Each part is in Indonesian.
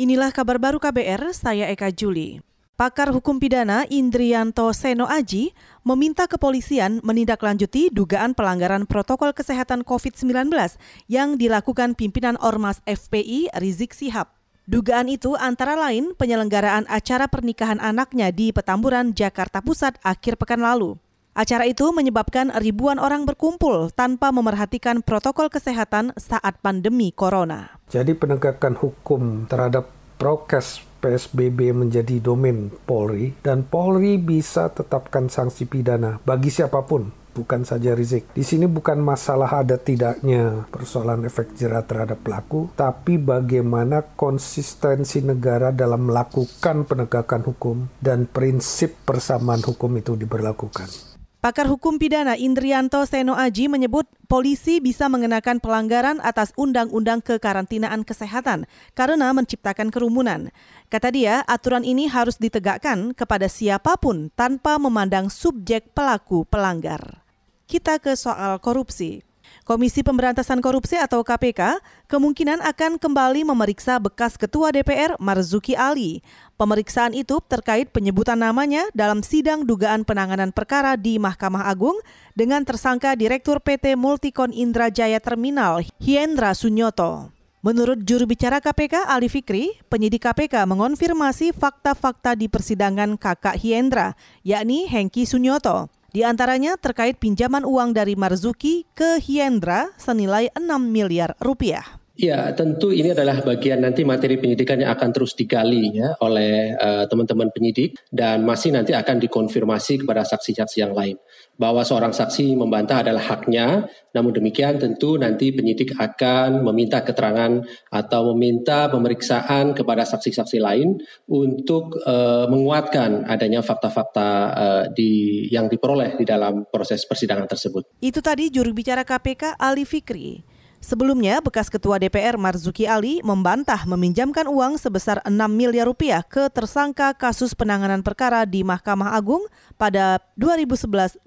Inilah kabar baru KBR, saya Eka Juli. Pakar Hukum Pidana Indrianto Seno Aji meminta kepolisian menindaklanjuti dugaan pelanggaran protokol kesehatan COVID-19 yang dilakukan pimpinan Ormas FPI Rizik Sihab. Dugaan itu antara lain penyelenggaraan acara pernikahan anaknya di Petamburan, Jakarta Pusat akhir pekan lalu. Acara itu menyebabkan ribuan orang berkumpul tanpa memerhatikan protokol kesehatan saat pandemi corona. Jadi penegakan hukum terhadap prokes PSBB menjadi domain Polri dan Polri bisa tetapkan sanksi pidana bagi siapa pun bukan saja Rizik. Di sini bukan masalah ada tidaknya persoalan efek jerah terhadap pelaku, tapi bagaimana konsistensi negara dalam melakukan penegakan hukum dan prinsip persamaan hukum itu diberlakukan. Pakar hukum pidana Indrianto Seno Aji menyebut polisi bisa mengenakan pelanggaran atas undang-undang kekarantinaan kesehatan karena menciptakan kerumunan. Kata dia, aturan ini harus ditegakkan kepada siapa pun tanpa memandang subjek pelaku pelanggar. Kita ke soal korupsi. Komisi Pemberantasan Korupsi atau KPK kemungkinan akan kembali memeriksa bekas Ketua DPR Marzuki Ali. Pemeriksaan itu terkait penyebutan namanya dalam sidang dugaan penanganan perkara di Mahkamah Agung dengan tersangka Direktur PT Multikon Indrajaya Terminal Hiendra Sunyoto. Menurut juru bicara KPK Ali Fikri, penyidik KPK mengonfirmasi fakta-fakta di persidangan kakak Hiendra, yakni Hengki Sunyoto. Di antaranya terkait pinjaman uang dari Marzuki ke Hiendra senilai 6 miliar rupiah. Ya, tentu ini adalah bagian nanti materi penyidikan yang akan terus digali ya oleh uh, teman-teman penyidik dan masih nanti akan dikonfirmasi kepada saksi-saksi yang lain. Bahwa seorang saksi membantah adalah haknya, namun demikian tentu nanti penyidik akan meminta keterangan atau meminta pemeriksaan kepada saksi-saksi lain untuk uh, menguatkan adanya fakta-fakta uh, di yang diperoleh di dalam proses persidangan tersebut. Itu tadi juru bicara KPK Ali Fikri. Sebelumnya, bekas Ketua DPR Marzuki Ali membantah meminjamkan uang sebesar 6 miliar rupiah ke tersangka kasus penanganan perkara di Mahkamah Agung pada 2011-2016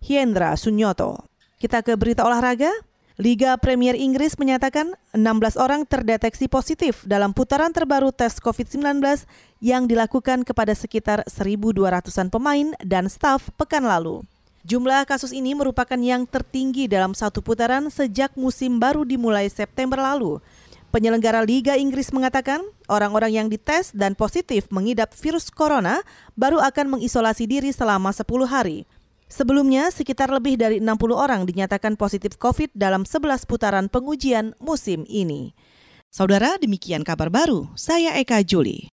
Hiendra Sunyoto. Kita ke berita olahraga. Liga Premier Inggris menyatakan 16 orang terdeteksi positif dalam putaran terbaru tes COVID-19 yang dilakukan kepada sekitar 1.200-an pemain dan staf pekan lalu. Jumlah kasus ini merupakan yang tertinggi dalam satu putaran sejak musim baru dimulai September lalu. Penyelenggara Liga Inggris mengatakan orang-orang yang dites dan positif mengidap virus corona baru akan mengisolasi diri selama 10 hari. Sebelumnya, sekitar lebih dari 60 orang dinyatakan positif COVID dalam 11 putaran pengujian musim ini. Saudara, demikian kabar baru. Saya Eka Juli.